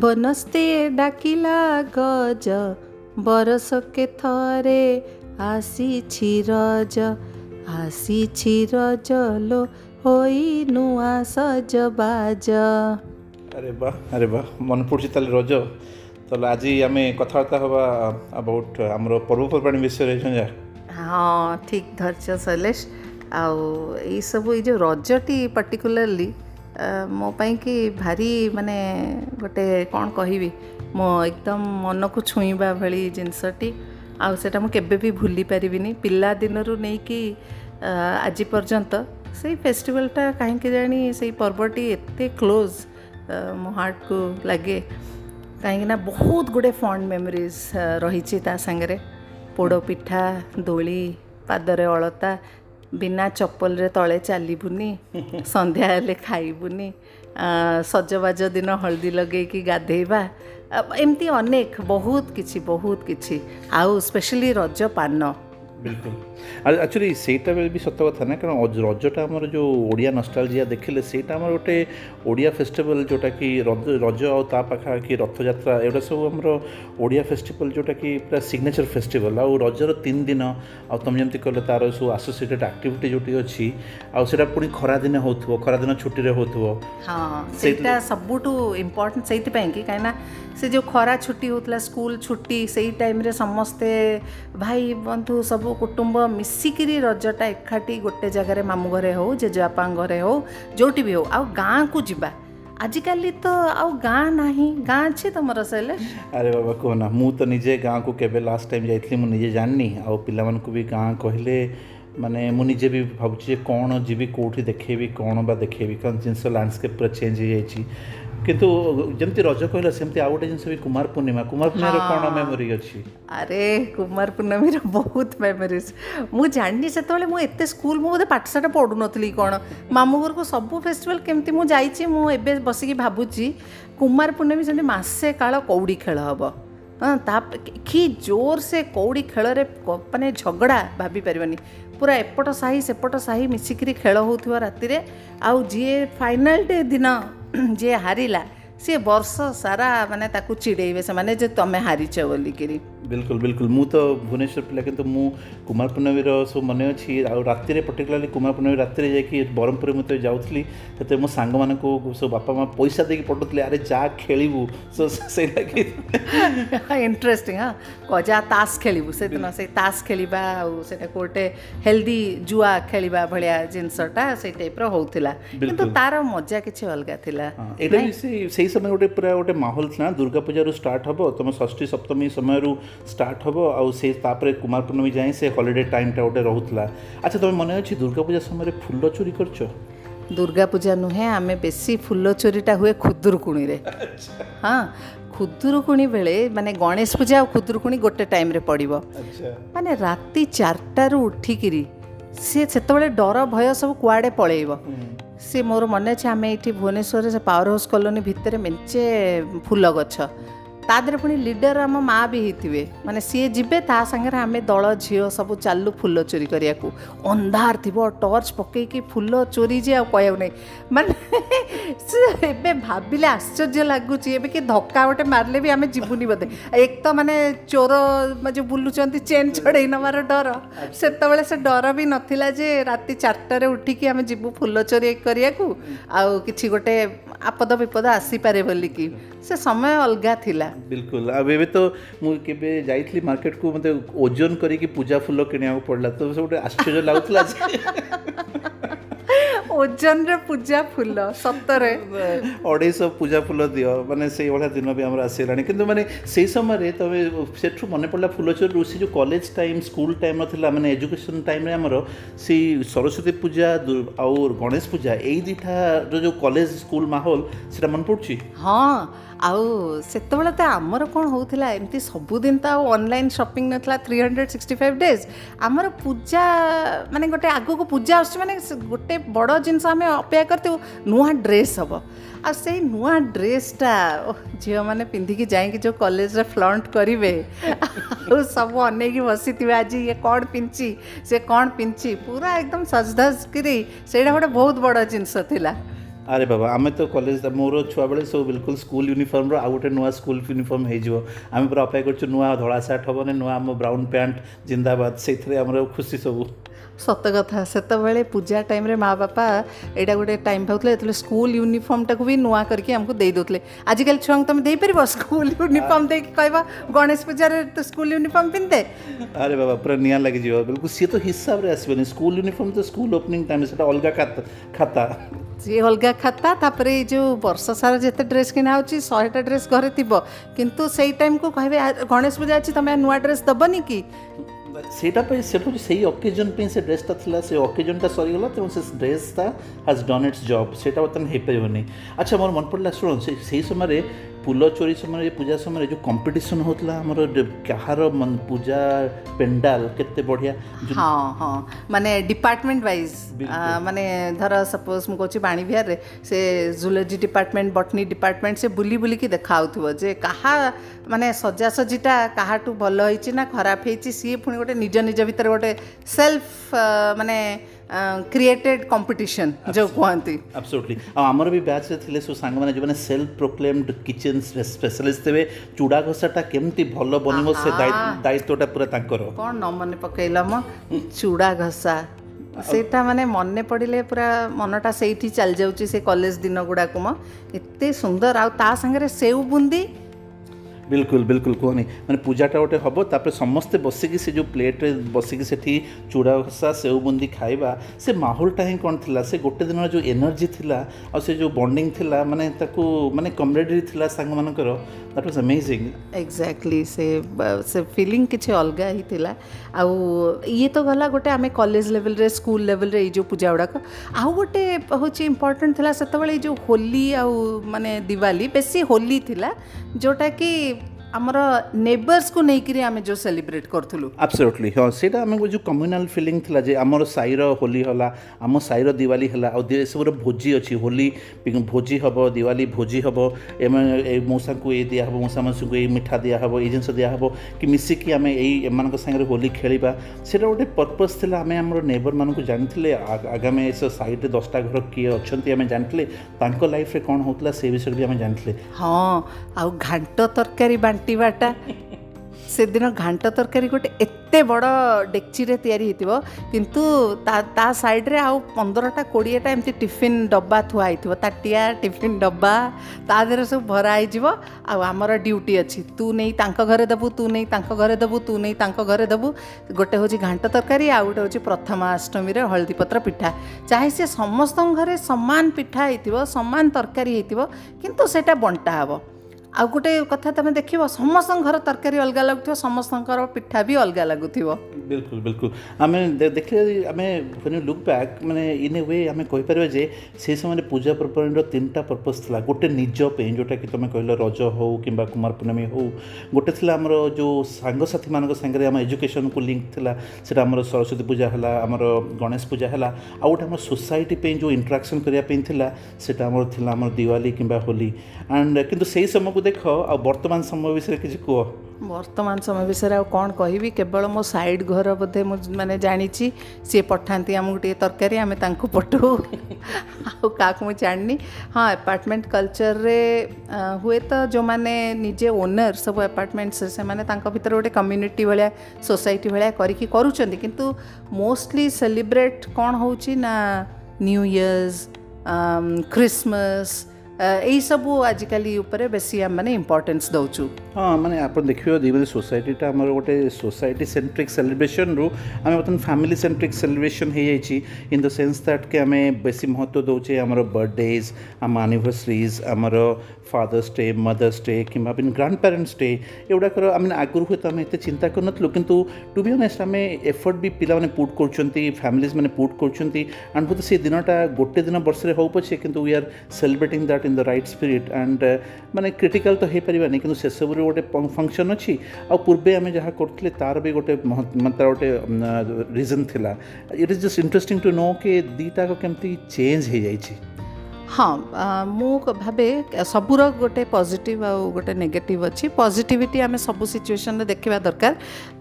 বনস্তে ডাকিলা গজ বরষকে থরে আসিছি রজ আসিছি রজ লো হই নুয়া সজ বাজ আরে বাহ আরে বাহ মনে পড়ছে তাহলে রজ তাহলে আজ আমি কথাবার্তা হবা আবাউট আমার পর্বপর্বাণী বিষয়ে হ্যাঁ ঠিক ধরছ শৈলেশ ଆଉ ଏଇସବୁ এই যে রজটি পার্টিকুলারলি मो कि भारी मान गोटे कौन कह मो एकदम मन को छुईवा भाई जिनसटी आटा मुझे भी भूली पारिनी पिला दिन कि आज पर्यत से फेस्टिवलटा कहीं जाणी से पर्वटी एत क्लोज मो हार्ट को लगे कहीं बहुत गुड़े फंड मेमोरीज रही पोड़ पिठा दोली पादर अलता ବିନା ଚପଲରେ ତଳେ ଚାଲିବୁନି ସନ୍ଧ୍ୟା ହେଲେ ଖାଇବୁନି ସଜବାଜ ଦିନ ହଳଦୀ ଲଗେଇକି ଗାଧେଇବା ଏମିତି ଅନେକ ବହୁତ କିଛି ବହୁତ କିଛି ଆଉ ସ୍ପେଶିଆଲି ରଜ ପାନ ବିଲକୁଲ ଆଉ ଆକ୍ଚୁଆଲି ସେଇଟା ବି ସତ କଥା ନା କାରଣ ରଜଟା ଆମର ଯେଉଁ ଓଡ଼ିଆ ନଷ୍ଟାଲଜିଆ ଦେଖିଲେ ସେଇଟା ଆମର ଗୋଟେ ଓଡ଼ିଆ ଫେଷ୍ଟିଭାଲ୍ ଯେଉଁଟାକି ରଜ ରଜ ଆଉ ତା ପାଖାପାଖି ରଥଯାତ୍ରା ଏଗୁଡ଼ା ସବୁ ଆମର ଓଡ଼ିଆ ଫେଷ୍ଟିଭାଲ୍ ଯେଉଁଟାକି ପୁରା ସିଗ୍ନେଚର୍ ଫେଷ୍ଟିଭାଲ୍ ଆଉ ରଜର ତିନି ଦିନ ଆଉ ତୁମେ ଯେମିତି କହିଲେ ତା'ର ସବୁ ଆସୋସିଏଟେଡ୍ ଆକ୍ଟିଭିଟି ଯେଉଁଠି ଅଛି ଆଉ ସେଇଟା ପୁଣି ଖରାଦିନେ ହେଉଥିବ ଖରାଦିନ ଛୁଟିରେ ହେଉଥିବ ହଁ ସେଇଟା ସବୁଠୁ ଇମ୍ପୋର୍ଟାଣ୍ଟ ସେଇଥିପାଇଁ କି କାହିଁକିନା ସେ ଯେଉଁ ଖରା ଛୁଟି ହେଉଥିଲା ସ୍କୁଲ ଛୁଟି ସେଇ ଟାଇମ୍ରେ ସମସ୍ତେ ଭାଇ ବନ୍ଧୁ ସବୁ କୁଟୁମ୍ବ ମିଶିକିରି ରଜଟା ଏକାଠି ଗୋଟେ ଜାଗାରେ ମାମୁଁ ଘରେ ହେଉ ଜେଜେବାପାଙ୍କ ଘରେ ହେଉ ଯେଉଁଠି ବି ହେଉ ଆଉ ଗାଁକୁ ଯିବା ଆଜିକାଲି ତ ଆଉ ଗାଁ ନାହିଁ ଗାଁ ଅଛି ତମର ଶୈଲେଶ ଆରେ ବାବା କୁହନା ମୁଁ ତ ନିଜେ ଗାଁକୁ କେବେ ଲାଷ୍ଟ ଟାଇମ୍ ଯାଇଥିଲି ମୁଁ ନିଜେ ଜାଣିନି ଆଉ ପିଲାମାନଙ୍କୁ ବି ଗାଁ କହିଲେ ମାନେ ମୁଁ ନିଜେ ବି ଭାବୁଛି ଯେ କ'ଣ ଯିବି କେଉଁଠି ଦେଖେଇବି କ'ଣ ବା ଦେଖେଇବି କାରଣ ଜିନିଷ ଲ୍ୟାଣ୍ଡସ୍କେପ୍ ପୁରା ଚେଞ୍ଜ ହେଇଯାଇଛି କିନ୍ତୁ ଯେମିତି ରଜ କହିଲା ସେମିତି ଆଉ ଗୋଟେ ଜିନିଷ ବି କୁମାର ପୂର୍ଣ୍ଣିମା କୁମାର ପୂର୍ଣ୍ଣିମାର କ'ଣ ମେମୋରି ଅଛି ଆରେ କୁମାର ପୂର୍ଣ୍ଣମୀର ବହୁତ ମେମୋରିଜ୍ ମୁଁ ଜାଣିନି ସେତେବେଳେ ମୁଁ ଏତେ ସ୍କୁଲ ମୁଁ ବୋଧେ ପାଠଶାଠ ପଢ଼ୁନଥିଲି କ'ଣ ମାମୁଁ ଘରକୁ ସବୁ ଫେଷ୍ଟିଭାଲ୍ କେମିତି ମୁଁ ଯାଇଛି ମୁଁ ଏବେ ବସିକି ଭାବୁଛି କୁମାର ପୂର୍ଣ୍ଣମୀ ସେମିତି ମାସେ କାଳ କଉଡ଼ି ଖେଳ ହେବ ହଁ ତା କି ଜୋର ସେ କଉଡ଼ି ଖେଳରେ ମାନେ ଝଗଡ଼ା ଭାବିପାରିବନି ପୁରା ଏପଟ ସାହି ସେପଟ ସାହି ମିଶିକିରି ଖେଳ ହେଉଥିବା ରାତିରେ ଆଉ ଯିଏ ଫାଇନାଲ୍ ଡେ ଦିନ ଯିଏ ହାରିଲା ସିଏ ବର୍ଷ ସାରା ମାନେ ତାକୁ ଚିଡ଼େଇବେ ସେମାନେ ଯେ ତମେ ହାରିଛ ବୋଲିକିରି ବିଲକୁଲ ବିଲକୁଲ ମୁଁ ତ ଭୁବନେଶ୍ୱର ପିଲା କିନ୍ତୁ ମୁଁ କୁମାର ପୂର୍ଣ୍ଣମୀର ସବୁ ମନେ ଅଛି ଆଉ ରାତିରେ ପର୍ଟିକୁଲାରଲି କୁମାର ପୂର୍ଣ୍ଣମୀ ରାତିରେ ଯାଇକି ବ୍ରହ୍ମପୁରରେ ମୁଁ ତ ଯାଉଥିଲି ସେତେବେଳେ ମୋ ସାଙ୍ଗମାନଙ୍କୁ ସବୁ ବାପା ମା' ପଇସା ଦେଇକି ପଠଉଥିଲେ ଆରେ ଯା ଖେଳିବୁ ସେଇଟାକି ଇଣ୍ଟରେଷ୍ଟିଂ ହଁ ଯା ତାସ୍ ଖେଳିବୁ ସେଦିନ ସେଇ ତାସ୍ ଖେଳିବା ଆଉ ସେଟାକୁ ଗୋଟେ ହେଲ୍ଦି ଜୁଆ ଖେଳିବା ଭଳିଆ ଜିନିଷଟା ସେଇ ଟାଇପ୍ର ହେଉଥିଲା କିନ୍ତୁ ତାର ମଜା କିଛି ଅଲଗା ଥିଲା ଏଇଟା ବି ସେଇ समय गोटे पूरा गोटे माहौल था दुर्गा पूजा स्टार्ट हम तुम षष्ठी सप्तमी समय स्टार्ट हम आउे कुमार पूर्णमी जाए से हलिडे टाइमटा गोटे रोला अच्छा तुम मन अच्छे दुर्गा पूजा समय फुल चोरी कर दुर्गा पूजा नुहे आम बेस फुल चोरीटा हुए खुदुरकुणी हाँ ଖୁଦୁରୁକୁଣୀ बेले मानते गणेश पूजा और ଖୁଦୁରୁକୁଣୀ गोटे टाइम पड़ो ମାନେ राति ଚାରିଟାରୁ ଉଠିକିରି ସିଏ ସେତେବେଳେ ଡର ଭୟ ସବୁ କୁଆଡ଼େ ପଳେଇବ सी मोर मन अच्छे आम ये भुवनेश्वर से पावर हाउस कलोनी भितर मेचे फूल गच ତା ଦେହରେ ପୁଣି ଲିଡର ଆମ ମାଆ ବି ହେଇଥିବେ ମାନେ ସିଏ ଯିବେ ତା ସାଙ୍ଗରେ ଆମେ ଦଳ ଝିଅ ସବୁ ଚାଲୁ ଫୁଲ ଚୋରି କରିବାକୁ ଅନ୍ଧାର ଥିବ ଟର୍ଚ୍ଚ ପକେଇକି ଫୁଲ ଚୋରି ଯେ ଆଉ କହିବାକୁ ନାହିଁ ମାନେ ସେ ଏବେ ଭାବିଲେ ଆଶ୍ଚର୍ଯ୍ୟ ଲାଗୁଛି ଏବେ କି ଧକ୍କା ଗୋଟେ ମାରିଲେ ବି ଆମେ ଯିବୁନି ବୋଧେ ଏକ ତ ମାନେ ଚୋର ଯେଉଁ ବୁଲୁଛନ୍ତି ଚେନ୍ ଛଡ଼େଇ ନେବାର ଡର ସେତେବେଳେ ସେ ଡର ବି ନଥିଲା ଯେ ରାତି ଚାରିଟାରେ ଉଠିକି ଆମେ ଯିବୁ ଫୁଲ ଚୋରି କରିବାକୁ ଆଉ କିଛି ଗୋଟେ ଆପଦ ବିପଦ ଆସିପାରେ ବୋଲିକି ସେ ସମୟ ଅଲଗା ଥିଲା ବିଲକୁଲ ଆଉ ଏବେ ତ ମୁଁ କେବେ ଯାଇଥିଲି ମାର୍କେଟକୁ ମୋତେ ଓଜନ କରିକି ପୂଜା ଫୁଲ କିଣିବାକୁ ପଡ଼ିଲା ତ ସେ ଗୋଟେ ଆଶ୍ଚର୍ଯ୍ୟ ଲାଗୁଥିଲା ଓଜନରେ ପୂଜା ଫୁଲ ସତରେ ଅଢ଼େଇଶହ ପୂଜା ଫୁଲ ଦିଅ ମାନେ ସେଇଭଳିଆ ଦିନ ବି ଆମର ଆସିଗଲାଣି କିନ୍ତୁ ମାନେ ସେଇ ସମୟରେ ତମେ ସେଠୁ ମନେ ପଡ଼ିଲା ଫୁଲଚୋରରୁ ସେ ଯେଉଁ କଲେଜ ଟାଇମ୍ ସ୍କୁଲ ଟାଇମ୍ର ଥିଲା ମାନେ ଏଜୁକେସନ୍ ଟାଇମ୍ରେ ଆମର ସେଇ ସରସ୍ୱତୀ ପୂଜା ଆଉ ଗଣେଶ ପୂଜା ଏଇ ଦୁଇଟାର ଯେଉଁ କଲେଜ ସ୍କୁଲ ମାହୋଲ ସେଇଟା ମନେ ପଡ଼ୁଛି ହଁ ଆଉ ସେତେବେଳେ ତ ଆମର କ'ଣ ହେଉଥିଲା ଏମିତି ସବୁଦିନ ତ ଆଉ ଅନଲାଇନ୍ ସପିଂ ନଥିଲା three hundred sixty five days ଆମର ପୂଜା ମାନେ ଗୋଟେ ଆଗକୁ ପୂଜା ଆସୁଛି ମାନେ ଗୋଟେ ବଡ଼ ଜିନିଷ ଆମେ ଅପେକ୍ଷା କରିଥିବୁ ନୂଆ ଡ୍ରେସ୍ ହେବ ଆଉ ସେଇ ନୂଆ ଡ୍ରେସ୍ଟା ଝିଅମାନେ ପିନ୍ଧିକି ଯାଇକି ଯେଉଁ କଲେଜରେ ଫ୍ଲଣ୍ଟ କରିବେ ଆଉ ସବୁ ଅନେଇକି ବସିଥିବେ ଆଜି ଇଏ କ'ଣ ପିନ୍ଧିଛି ସେ କ'ଣ ପିନ୍ଧିଛି ପୁରା ଏକଦମ ସଜଧଜ କରି ସେଇଟା ଗୋଟେ ବହୁତ ବଡ଼ ଜିନିଷ ଥିଲା ଆରେ ବାବା ଆମେ ତ କଲେଜ ମୋର ଛୁଆବେଳେ ସବୁ ବିଲକୁଲ ସ୍କୁଲ ୟୁନିଫର୍ମର ଆଉ ଗୋଟେ ନୂଆ ସ୍କୁଲ ୟୁନିଫର୍ମ ହେଇଯିବ ଆମେ ପୁରା ଅପେକ୍ଷା କରୁଛୁ ନୂଆ ଧଳା ସାର୍ଟ ହେବନି ନୂଆ ଆମ ବ୍ରାଉନ୍ ପ୍ୟାଣ୍ଟ ଜିନ୍ଦାବାଦ ସେଇଥିରେ ଆମର ଖୁସି ସବୁ ସତ କଥା ସେତେବେଳେ ପୂଜା ଟାଇମ୍ରେ ମା ବାପା ଏଇଟା ଗୋଟେ ଟାଇମ୍ ପାଉଥିଲେ ଯେତେବେଳେ ସ୍କୁଲ ୟୁନିଫର୍ମଟାକୁ ବି ନୂଆ କରିକି ଆମକୁ ଦେଇ ଦେଉଥିଲେ ଆଜିକାଲି ଛୁଆଙ୍କୁ ତୁମେ ଦେଇପାରିବ ସ୍କୁଲ ୟୁନିଫର୍ମ ଦେଇକି କହିବ ଗଣେଶ ପୂଜାରେ ତୁ ସ୍କୁଲ ୟୁନିଫର୍ମ ପିନ୍ଧେ ଆରେ ବାବା ପୁରା ନିଆଁ ଲାଗିଯିବ ବେଳକୁ ସିଏ ତ ହିସାବରେ ଆସିବନି ସ୍କୁଲ ୟୁନିଫର୍ମ ତ ସ୍କୁଲ ଓପନିଂ ଟାଇମ୍ ସେଟା ଅଲଗା ଖାତା ସିଏ ଅଲଗା ଖାତା ତାପରେ ଏଇ ଯେଉଁ ବର୍ଷ ସାରା ଯେତେ ଡ୍ରେସ୍ କିଣା ହେଉଛି ଶହେଟା ଡ୍ରେସ୍ ଘରେ ଥିବ କିନ୍ତୁ ସେଇ ଟାଇମ୍କୁ କହିବେ ଗଣେଶ ପୂଜା ଅଛି ତୁମେ ନୂଆ ଡ୍ରେସ୍ ଦେବନି କି ସେଇଟା ପାଇଁ ସେଠୁ ସେଇ ଅକେଜନ୍ ପାଇଁ ସେ ଡ୍ରେସ୍ଟା ଥିଲା ସେ ଅକେଜନ୍ଟା ସରିଗଲା ତେଣୁ ସେ ଡ୍ରେସ୍ଟା ହାଜ୍ ଡନ୍ ଇଟ୍ସ ଜବ୍ ସେଇଟା ବର୍ତ୍ତମାନ ହେଇପାରିବନି ଆଚ୍ଛା ମୋର ମନେ ପଡ଼ିଲା ଶୁଣ ସେଇ ସମୟରେ ଫୁଲ ଚୋରି ସମୟରେ ପୂଜା ସମୟରେ ଯେଉଁ କମ୍ପିଟିସନ୍ ହେଉଥିଲା ଆମର କାହାର ପୂଜା ପେଣ୍ଡାଲ କେତେ ବଢ଼ିଆ ହଁ ହଁ ମାନେ ଡିପାର୍ଟମେଣ୍ଟ ୱାଇଜ୍ ମାନେ ଧର ସପୋଜ୍ ମୁଁ କହୁଛି ବାଣୀବିହାରରେ ସେ ଜୁଲୋଜି ଡିପାର୍ଟମେଣ୍ଟ ବଟନୀ ଡିପାର୍ଟମେଣ୍ଟ ସେ ବୁଲି ବୁଲିକି ଦେଖାହେଉଥିବ ଯେ କାହା ମାନେ ସଜାସଜିଟା କାହାଠୁ ଭଲ ହେଇଛି ନା ଖରାପ ହେଇଛି ସିଏ ପୁଣି ଗୋଟେ ନିଜ ନିଜ ଭିତରେ ଗୋଟେ ସେଲ୍ଫ ମାନେ क्रिएटेड कम्पिटिसन ଯେଉଁ କୁହନ୍ତି ଆବସୋଲ୍ୟୁଟଲି ଆଉ ଆମର ବି ବ୍ୟାଚ୍ରେ ଥିଲେ ସବୁ ସାଙ୍ଗମାନେ ଯେଉଁମାନେ ସେଲ୍ଫ ପ୍ରୋକ୍ଲେମ୍ଡ କିଚେନ୍ ସ୍ପେଶାଲିଷ୍ଟ ଥିବେ ଚୁଡ଼ା ଘଷାଟା କେମିତି ଭଲ ବନିବ ସେ ଦାୟିତ୍ୱଟା ପୁରା ତାଙ୍କର କ'ଣ ନ ମନେ ପକାଇଲ ମ ଚୁଡ଼ା ଘଷା ସେଇଟା ମାନେ ମନେ ପଡ଼ିଲେ ପୁରା ମନଟା ସେଇଠି ଚାଲିଯାଉଛି ସେ କଲେଜ ଦିନ ଗୁଡ଼ାକୁ ମ ଏତେ ସୁନ୍ଦର ଆଉ ତା ସାଙ୍ଗରେ ସେଉ ବୁନ୍ଦି बिल्कुल बिल्कुल कहनी मैंने पूजाटा गोटे हम तप समस्ते बसिक से जो प्लेट बस से चूड़ा घसा सेव बुंदी खाइबा से महोलटा ही कौन थी से गोटे दिन जो एनर्जी थी और से जो बंडिंग मैंने मानते कमरेडरी थी सांग मान दैट वाज अमेजिंग एक्जाक्टली से से फिलिंग किसी अलग ही था आए तो गला गोटे आम कलेज लेवल स्कूल लेवल रे, जो पूजा गुड़ाक आउ गोटे हूँ इम्पोर्टाट थी से जो होली आने दिवाली बेसी होली थिला जोटा कि आमर नेबर्स को नेकिरे आमे जो सेलिब्रेट करथुलु एब्सोल्युटली हां सेटा आमे जो कम्युनल फीलिंग थला जे साईर होली है आमो साईर दिवाली होला आ भोजी अच्छी होली भोजी हम दिवाली भोजी हम एमे ए मोसा को ए दिया हबो मोसा मसु मिठा दिया हबो ए जेंस दिया हबो कि मिसि कि आमे एई होली खेलिबा सेटा ओटे पर्पस थला आमे आमर नेबर मानक जानथिले आगामे एस साईट 10टा घर किए अछन्ति आमे जानथिले लाइफ कौन कोन होतला से बिषय भी आमे जानथिले हां आ घाटो तरकारी बांट ଘାଣ୍ଟିବାଟା ସେଦିନ ଘାଣ୍ଟ ତରକାରୀ ଗୋଟେ ଏତେ ବଡ଼ ଡେକ୍ଚିରେ ତିଆରି ହେଇଥିବ କିନ୍ତୁ ତା ତା ସାଇଡ଼୍ରେ ଆଉ ପନ୍ଦରଟା କୋଡ଼ିଏଟା ଏମିତି ଟିଫିନ୍ ଡବା ଥୁଆ ହେଇଥିବ ତାଟିଆ ଟିଫିନ୍ ଡବା ତା ଦେହରେ ସବୁ ଭରା ହେଇଯିବ ଆଉ ଆମର ଡ୍ୟୁଟି ଅଛି ତୁ ନେଇ ତାଙ୍କ ଘରେ ଦେବୁ ତୁ ନେଇ ତାଙ୍କ ଘରେ ଦେବୁ ତୁ ନେଇ ତାଙ୍କ ଘରେ ଦେବୁ ଗୋଟେ ହେଉଛି ଘାଣ୍ଟ ତରକାରୀ ଆଉ ଗୋଟେ ହେଉଛି ପ୍ରଥମାଷ୍ଟମୀରେ ହଳଦୀପତ୍ର ପିଠା ଚାହେଁ ସେ ସମସ୍ତଙ୍କ ଘରେ ସମାନ ପିଠା ହେଇଥିବ ସମାନ ତରକାରୀ ହେଇଥିବ କିନ୍ତୁ ସେଇଟା ବଣ୍ଟା ହେବ ଆଉ ଗୋଟେ କଥା ତମେ ଦେଖିବ ସମସ୍ତଙ୍କ ଘର ତରକାରୀ ଅଲଗା ଲାଗୁଥିବ ସମସ୍ତଙ୍କର ପିଠା ବି ଅଲଗା ଲାଗୁଥିବ बिल्कुल बिल्कुल आम देखिए आम व्हेन यू लुक बैक माने इन ए वे आम कहीपर जे से समय पूजा पर्वाणी तीन टा पर्पज था गोटे निजपे जोटा कि तुम कहल रज हो कि कुमार पूर्णमी हो गोटे थी जो सांगसाथी मान आम एजुकेशन को लिंक था सेटा सरस्वती पूजा है आमर गणेश पूजा है आउ गोटे आम सोसाइटी जो इंट्राक्शन करने सेटा आमर थिला आमर दिवाली किंबा होली एंड किंतु सेही समय को देख आ वर्तमान समय विषय किसी कह ବର୍ତ୍ତମାନ ସମୟ ବିଷୟରେ ଆଉ କ'ଣ କହିବି କେବଳ ମୋ ସାଇଡ଼ ଘର ବୋଧେ ମୁଁ ମାନେ ଜାଣିଛି ସିଏ ପଠାନ୍ତି ଆମକୁ ଟିକେ ତରକାରୀ ଆମେ ତାଙ୍କୁ ପଠାଉ ଆଉ କାହାକୁ ମୁଁ ଜାଣିନି ହଁ ଆପାର୍ଟମେଣ୍ଟ କଲଚରରେ ହୁଏତ ଯେଉଁମାନେ ନିଜେ ଓନର୍ ସବୁ ଆପାର୍ଟମେଣ୍ଟସ୍ ସେମାନେ ତାଙ୍କ ଭିତରେ ଗୋଟେ କମ୍ୟୁନିଟି ଭଳିଆ ସୋସାଇଟି ଭଳିଆ କରିକି କରୁଛନ୍ତି କିନ୍ତୁ ମୋଷ୍ଟଲି ସେଲିବ୍ରେଟ୍ କ'ଣ ହେଉଛି ନା ନ୍ୟୁ ଇୟର୍ସ ଖ୍ରୀଷ୍ଟମାସ ଏହିସବୁ ଆଜିକାଲି ଉପରେ ବେଶୀ ଆମେମାନେ ଇମ୍ପୋର୍ଟାନ୍ସ ଦେଉଛୁ ହଁ ମାନେ ଆପଣ ଦେଖିବେ ଯେଉଁମାନେ ସୋସାଇଟିଟା ଆମର ଗୋଟେ ସୋସାଇଟି ସେଣ୍ଟ୍ରିକ୍ ସେଲିବ୍ରେସନ୍ରୁ ଆମେ ବର୍ତ୍ତମାନ ଫ୍ୟାମିଲି ସେଣ୍ଟ୍ରିକ୍ ସେଲିବ୍ରେସନ୍ ହେଇଯାଇଛି ଇନ୍ ଦ ସେନ୍ସ ଦ୍ୟାଟ୍ କି ଆମେ ବେଶୀ ମହତ୍ତ୍ୱ ଦେଉଛେ ଆମର ବର୍ଥଡେଜ୍ ଆମ ଆନିଭର୍ସରିଜ୍ ଆମର ଫାଦର୍ସ ଡେ ମଦର୍ସ ଡେ କିମ୍ବା ବିନ୍ ଗ୍ରାଣ୍ଡ ପ୍ୟାରେଣ୍ଟସ୍ ଡେ ଏଗୁଡ଼ାକର ଆମେ ଆଗରୁ ହୁଏତ ଆମେ ଏତେ ଚିନ୍ତା କରିନଥିଲୁ କିନ୍ତୁ ଟୁ ବି ଅନେଷ୍ଟ ଆମେ ଏଫର୍ଟ ବି ପିଲାମାନେ ପୁଟ୍ କରୁଛନ୍ତି ଫ୍ୟାମିଲିଜ୍ ମାନେ ପୁଟ୍ କରୁଛନ୍ତି ଆଣ୍ଡ ହୁଏତ ସେ ଦିନଟା ଗୋଟେ ଦିନ ବର୍ଷରେ ହେଉ ପଛେ କିନ୍ତୁ we are celebrating that that in the right spirit and ମାନେ କ୍ରିଟିକାଲ୍ ତ ହେଇପାରିବାନି କିନ୍ତୁ ସେସବୁରେ ଗୋଟେ ଫଙ୍କସନ୍ ଅଛି ଆଉ ପୂର୍ବେ ଆମେ ଯାହା କରୁଥିଲେ ତା'ର ବି ଗୋଟେ ତା'ର ଗୋଟେ ରିଜନ୍ ଥିଲା it is just interesting to know କି ଦୁଇଟାକ କେମିତି ଚେଞ୍ଜ ହେଇଯାଇଛି ହଁ ମୁଁ ଭାବେ ସବୁର ଗୋଟେ ପଜିଟିଭ୍ ଆଉ ଗୋଟେ ନେଗେଟିଭ୍ ଅଛି ପଜିଟିଭିଟି ଆମେ ସବୁ ସିଚୁଏସନ୍ରେ ଦେଖିବା ଦରକାର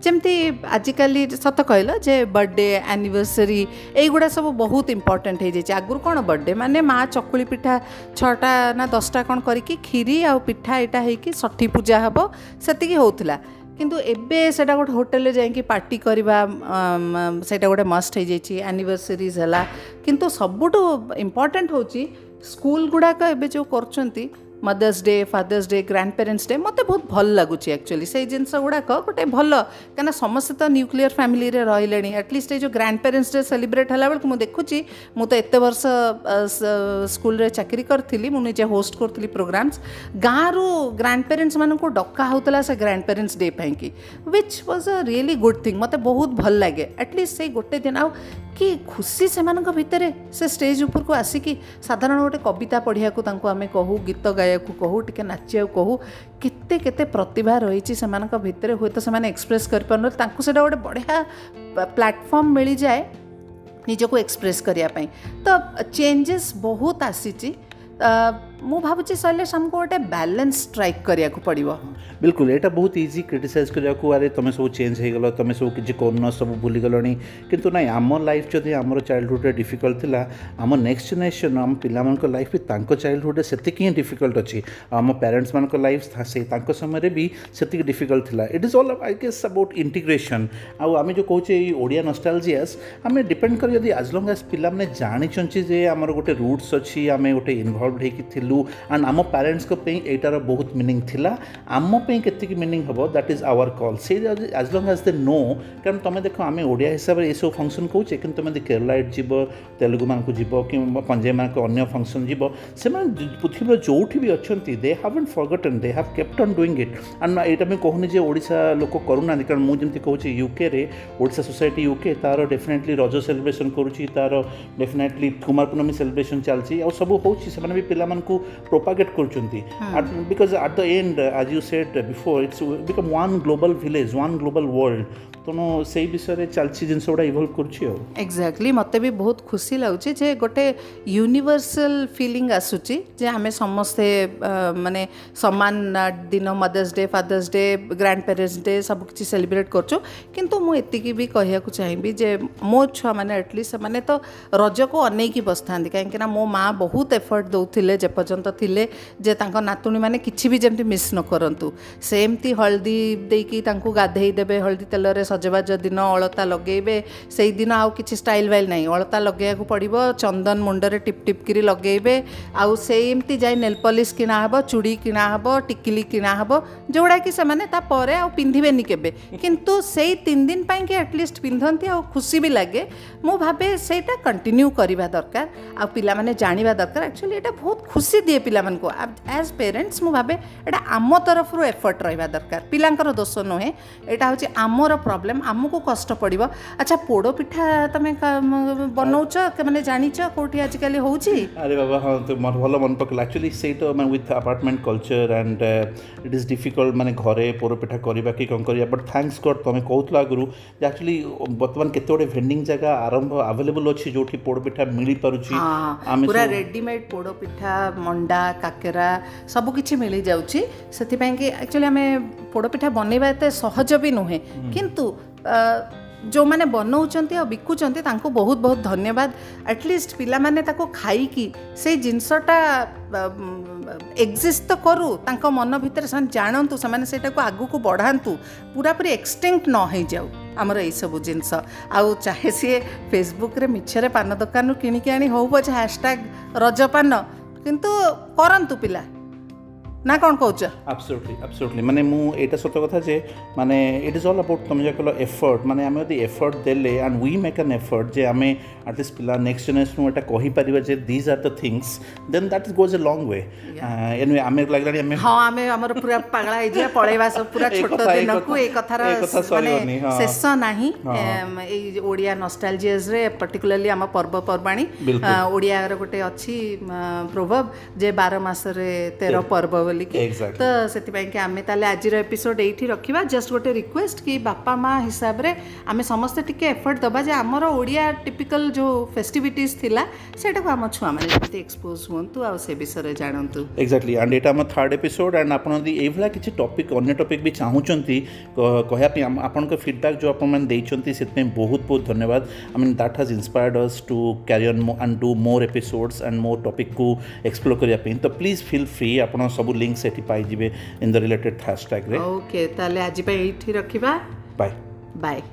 ଯେମିତି ଆଜିକାଲି ସତ କହିଲ ଯେ ବର୍ଥଡ଼େ ଆନିଭର୍ସରୀ ଏଇଗୁଡ଼ା ସବୁ ବହୁତ ଇମ୍ପର୍ଟାଣ୍ଟ ହେଇଯାଇଛି ଆଗରୁ କ'ଣ ବର୍ଥଡ଼େ ମାନେ ମା ଚକୁଳି ପିଠା ଛଅଟା ନା ଦଶଟା କ'ଣ କରିକି କ୍ଷୀରି ଆଉ ପିଠା ଏଇଟା ହେଇକି ଷଠି ପୂଜା ହେବ ସେତିକି ହେଉଥିଲା କିନ୍ତୁ ଏବେ ସେଇଟା ଗୋଟେ ହୋଟେଲରେ ଯାଇକି ପାର୍ଟି କରିବା ସେଇଟା ଗୋଟେ ମଷ୍ଟ ହେଇଯାଇଛି ଆନିଭର୍ସରିଜ୍ ହେଲା କିନ୍ତୁ ସବୁଠୁ ଇମ୍ପର୍ଟାଣ୍ଟ ହେଉଛି ସ୍କୁଲ ଗୁଡ଼ାକ ଏବେ ଯେଉଁ କରୁଛନ୍ତି mother's day father's day grandparents day ମୋତେ ବହୁତ ଭଲ ଲାଗୁଛି ଆକ୍ଚୁଆଲି ସେଇ ଜିନିଷ ଗୁଡ଼ାକ ଗୋଟେ ଭଲ କାହିଁକିନା ସମସ୍ତେ ତ ନ୍ୟୁକ୍ଲିୟର ଫ୍ୟାମିଲିରେ ରହିଲେଣି ଆଟଲିଷ୍ଟ ଏଇ ଯେଉଁ ଗ୍ରାଣ୍ଡ ପ୍ୟାରେଣ୍ଟସ୍ ଡେ ସେଲିବ୍ରେଟ୍ ହେଲା ବେଳକୁ ମୁଁ ଦେଖୁଛି ମୁଁ ତ ଏତେ ବର୍ଷ ସ୍କୁଲରେ ଚାକିରି କରିଥିଲି ମୁଁ ନିଜେ ହୋଷ୍ଟ କରୁଥିଲି ପ୍ରୋଗ୍ରାମ୍ସ ଗାଁରୁ ଗ୍ରାଣ୍ଡ ପ୍ୟାରେଣ୍ଟସ୍ମାନଙ୍କୁ ଡକା ହେଉଥିଲା ସେ ଗ୍ରାଣ୍ଡ ପ୍ୟାରେଣ୍ଟସ୍ ଡେ ପାଇଁକି which was a really good thing ମୋତେ ବହୁତ ଭଲ ଲାଗେ ଆଟଲିଷ୍ଟ ସେଇ ଗୋଟେ ଦିନ ଆଉ କି ଖୁସି ସେମାନଙ୍କ ଭିତରେ ସେ ଷ୍ଟେଜ୍ ଉପରକୁ ଆସିକି ସାଧାରଣ ଗୋଟେ କବିତା ପଢ଼ିବାକୁ ତାଙ୍କୁ ଆମେ କହୁ ଗୀତ ଗାଇ गाया कहू टे नाचे कहू के प्रतिभा रही भितर हूँ तो एक्सप्रेस कर बढ़िया प्लाटफर्म मिल जाए निज को एक्सप्रेस करने तो चेंजेस बहुत आसी ମୁଁ ଭାବୁଛି ଶୈଲେଶ ଆମକୁ ଗୋଟେ ବାଲାନ୍ସ ଷ୍ଟ୍ରାଇକ୍ କରିବାକୁ ପଡ଼ିବ ବିଲକୁଲ ଏଇଟା ବହୁତ ଇଜି କ୍ରିଟିସାଇଜ୍ କରିବାକୁ ଆରେ ତୁମେ ସବୁ ଚେଞ୍ଜ ହେଇଗଲ ତୁମେ ସବୁ କିଛି କରୁନ ସବୁ ଭୁଲିଗଲଣି କିନ୍ତୁ ନାଇଁ ଆମ ଲାଇଫ୍ ଯଦି ଆମର ଚାଇଲ୍ଡହୁଡ଼୍ରେ ଡିଫିକଲ୍ଟ ଥିଲା ଆମ ନେକ୍ସଟ ଜେନେରେସନ୍ ଆମ ପିଲାମାନଙ୍କ ଲାଇଫ୍ ବି ତାଙ୍କ ଚାଇଲ୍ଡହୁଡ଼୍ରେ ସେତିକି ହିଁ ଡିଫିକଲ୍ଟ ଅଛି ଆଉ ଆମ ପ୍ୟାରେଣ୍ଟସ୍ମାନଙ୍କ ଲାଇଫ୍ ସେଇ ତାଙ୍କ ସମୟରେ ବି ସେତିକି ଡିଫିକଲ୍ଟ ଥିଲା it is all I guess about integration ଆଉ ଆମେ ଯେଉଁ କହୁଛେ ଏଇ ଓଡ଼ିଆ ନଷ୍ଟାଲଜିଆସ୍ ଆମେ ଡିପେଣ୍ଡ କରି ଯଦି ଆଜ୍ ଲଙ୍ଗ୍ ଆଜ୍ ପିଲାମାନେ ଜାଣିଛନ୍ତି ଯେ ଆମର ଗୋଟେ ରୁଟ୍ସ ଅଛି ଆମେ ଗୋଟେ ଇନଭଲ୍ଭ ହେଇକି ଥିଲୁ କଲୁ ଆଣ୍ଡ ଆମ ପ୍ୟାରେଣ୍ଟସ୍ଙ୍କ ପାଇଁ ଏଇଟାର ବହୁତ ମିନିଂ ଥିଲା ଆମ ପାଇଁ କେତିକି ମିନିଂ ହେବ ଦ୍ୟାଟ୍ ଇଜ୍ ଆୱାର କଲ୍ ସେ ଆଜ୍ ଲଙ୍ଗ୍ ଆଜ୍ ଦେ ନୋ କାରଣ ତୁମେ ଦେଖ ଆମେ ଓଡ଼ିଆ ହିସାବରେ ଏସବୁ ଫଙ୍କସନ୍ କହୁଛେ କିନ୍ତୁ ତୁମେ ଯଦି କେରଳାଇଟ୍ ଯିବ ତେଲୁଗୁମାନଙ୍କୁ ଯିବ କିମ୍ବା ପଞ୍ଜାବୀମାନଙ୍କ ଅନ୍ୟ ଫଙ୍କସନ୍ ଯିବ ସେମାନେ ପୃଥିବୀର ଯେଉଁଠି ବି ଅଛନ୍ତି they and forgotten they have kept on doing it and ଏଇଟା ମୁଁ କହୁନି ଯେ ଓଡ଼ିଶା ଲୋକ କରୁନାହାନ୍ତି କାରଣ ମୁଁ ଯେମିତି କହୁଛି ୟୁକେରେ ଓଡ଼ିଶା ସୋସାଇଟି ୟୁକେ ତା'ର ଡେଫିନେଟ୍ଲି ରଜ ସେଲିବ୍ରେସନ୍ କରୁଛି ତା'ର ଡେଫିନେଟ୍ଲି କୁମାର ପୂର୍ଣ୍ଣମୀ ସେଲିବ୍ରେସନ୍ ଚାଲିଛି ଆଉ ସବୁ ହେଉଛି ସେମାନେ ବି ପିଲାମାନଙ୍କୁ propagate kurchunti. Hmm. Because at the end, as you said before, it's become one global village, one global world. ତେଣୁ ସେଇ ବିଷୟରେ ଚାଲିଛି ଜିନିଷ ଗୁଡ଼ା ଇଭଲ୍ଭ କରୁଛି ଆଉ ଏକ୍ଜାକ୍ଟଲି ମୋତେ ବି ବହୁତ ଖୁସି ଲାଗୁଛି ଯେ ଗୋଟେ ୟୁନିଭର୍ସାଲ ଫିଲିଂ ଆସୁଛି ଯେ ଆମେ ସମସ୍ତେ ମାନେ ସମାନ ଦିନ Mother's Day Father's Day Grandparents Day ସବୁ କିଛି ସେଲିବ୍ରେଟ୍ କରୁଛୁ କିନ୍ତୁ ମୁଁ ଏତିକି ବି କହିବାକୁ ଚାହିଁବି ଯେ ମୋ ଛୁଆମାନେ ଆଟଲିଷ୍ଟ ସେମାନେ ତ ରଜକୁ ଅନେଇକି ବସିଥାନ୍ତି କାହିଁକିନା ମୋ ମା ବହୁତ ଏଫର୍ଟ ଦେଉଥିଲେ ଯେପର୍ଯ୍ୟନ୍ତ ଥିଲେ ଯେ ତାଙ୍କ ନାତୁଣୀମାନେ କିଛି ବି ଯେମିତି ମିସ୍ ନ କରନ୍ତୁ ସେମିତି ହଳଦୀ ଦେଇକି ତାଙ୍କୁ ଗାଧେଇ ଦେବେ ହଳଦୀ ତେଲରେ सजवाज दिन अलता लगे से दिन आउ कि स्टाइल वाइल ना अलता लगे पड़ो चंदन मुंडे टीप टिप कर लगे आईमती जाए नेल पलिश किणा चूड़ी किणा हम टिकिली किणा हम जोड़ा कि से पिंधे केवे कितु से तीन पिंधती आ खुशी भी लगे मुझे भावे से कंटिन्यू करवा दरकार आ पाने जाणी दरकार एक्चुअली यहाँ बहुत खुशी दिए पिला एज पेरेन्ट्स मुझे भावे यहाँ आम तरफ एफर्ट रहा दरकार पिला दोष नुहे यहाँ हूँ आमर प्रब प्रॉब्लम आमको कष्ट अच्छा पोड़ो तुम बनाऊ मैंने जान कौट आज कल हो बाबा भल मन पक एक्चुअली से तो मैं with apartment culture and it is difficult मैंने घर पोड़पिठा पिठा बट थैंक्स गड तुम कहूल आगु एक्चुअली बर्तमान केत आरंभ आवेलेबल अच्छे जो पोड़ मिल पार्थ पूरा रेडीमेड पोड़पिठा मंडा काकेरा सबकि मिल जाऊँगी से एक्चुअली आम पोड़ पिठा बनवा सहज भी नुहे कितु जो मनाउँछ अनि बहुत बहुत धन्यवाद आटलिस्ट पि खाइक से जिन्स एक्जिस्ट गरु त मन भन् जाँतु सगको बढाँ पूरापुरी एक्सटिङ नहै जाउँ यो सबै जिन्स से फेसबुक रे र पान दोकान कि कि आउँछ ह्यासट्याग रज किंतु कि पिला ନା କ'ଣ କହୁଛ ଆବସୋଲ୍ୟୁଟଲି ଆବସୋଲ୍ୟୁଟଲି ମାନେ ମୁଁ ଏଇଟା ସତ କଥା ଯେ ମାନେ ଇଟ୍ ଇଜ୍ ଅଲ୍ ଆବାଉଟ୍ ତୁମେ ଯାହା କହିଲ ଏଫର୍ଟ ମାନେ ଆମେ ଯଦି ଏଫର୍ଟ ଦେଲେ and we make an effort ଯେ ଆମେ ଆଟଲିଷ୍ଟ ପିଲା ନେକ୍ସଟ ଜେନେରେସନ୍ ଏଇଟା କହିପାରିବା ଯେ these are the things then that is goes a long way anyway ଆମେ ଲାଗିଲାଣି ଆମେ ହଁ ଆମେ ଆମର ପୁରା ପାଗଳା ହେଇଯିବା ପଳେଇବା ସବୁ ପୁରା ଛୋଟ ଦିନକୁ ଏଇ କଥାର ଶେଷ ନାହିଁ ଏଇ ଓଡ଼ିଆ ନଷ୍ଟାଲଜିଏସ୍ରେ ପର୍ଟିକୁଲାରଲି ଆମ ପର୍ବପର୍ବାଣି ଓଡ଼ିଆର ଗୋଟେ ଅଛି ପ୍ରୋଭବ ଯେ ବାର ମାସରେ ତେର ପର୍ବ बोलिक आज एपिसोड ये रखा जस्ट गोटे रिक्वेस्ट कि बापा माँ हिसाब से आम समस्ते टी एफर्ट दबा जे आमर ओडिया टिपिकल जो फेस्टिविटीज थिला सेटा को आम छुआ माने जति एक्सपोज होंतु आ से विषय रे जानंतु एक्जेक्टली एंड एटा हम थर्ड एपिसोड एंड आपन दी एभला किछ टॉपिक अन्य टॉपिक भी चाहू चंती कहया पे आपन को फीडबैक जो आपन मन दै चंती सेत में बहुत बहुत धन्यवाद I mean that has inspired us to carry on and do more episodes and more topic को एक्सप्लोर करिया पे तो प्लीज फील फ्री आपन सब ଲିଙ୍କ ସେଠି ପାଇଯିବେ ଇନ୍ ଦ ରିଲେଟେଡ୍ ହ୍ୟାସ୍ଟ୍ୟାଗ୍ରେ ଓକେ ତାହେଲେ ଆଜି ପାଇଁ ଏଇଠି ରଖିବା ବାଏ ବାଏ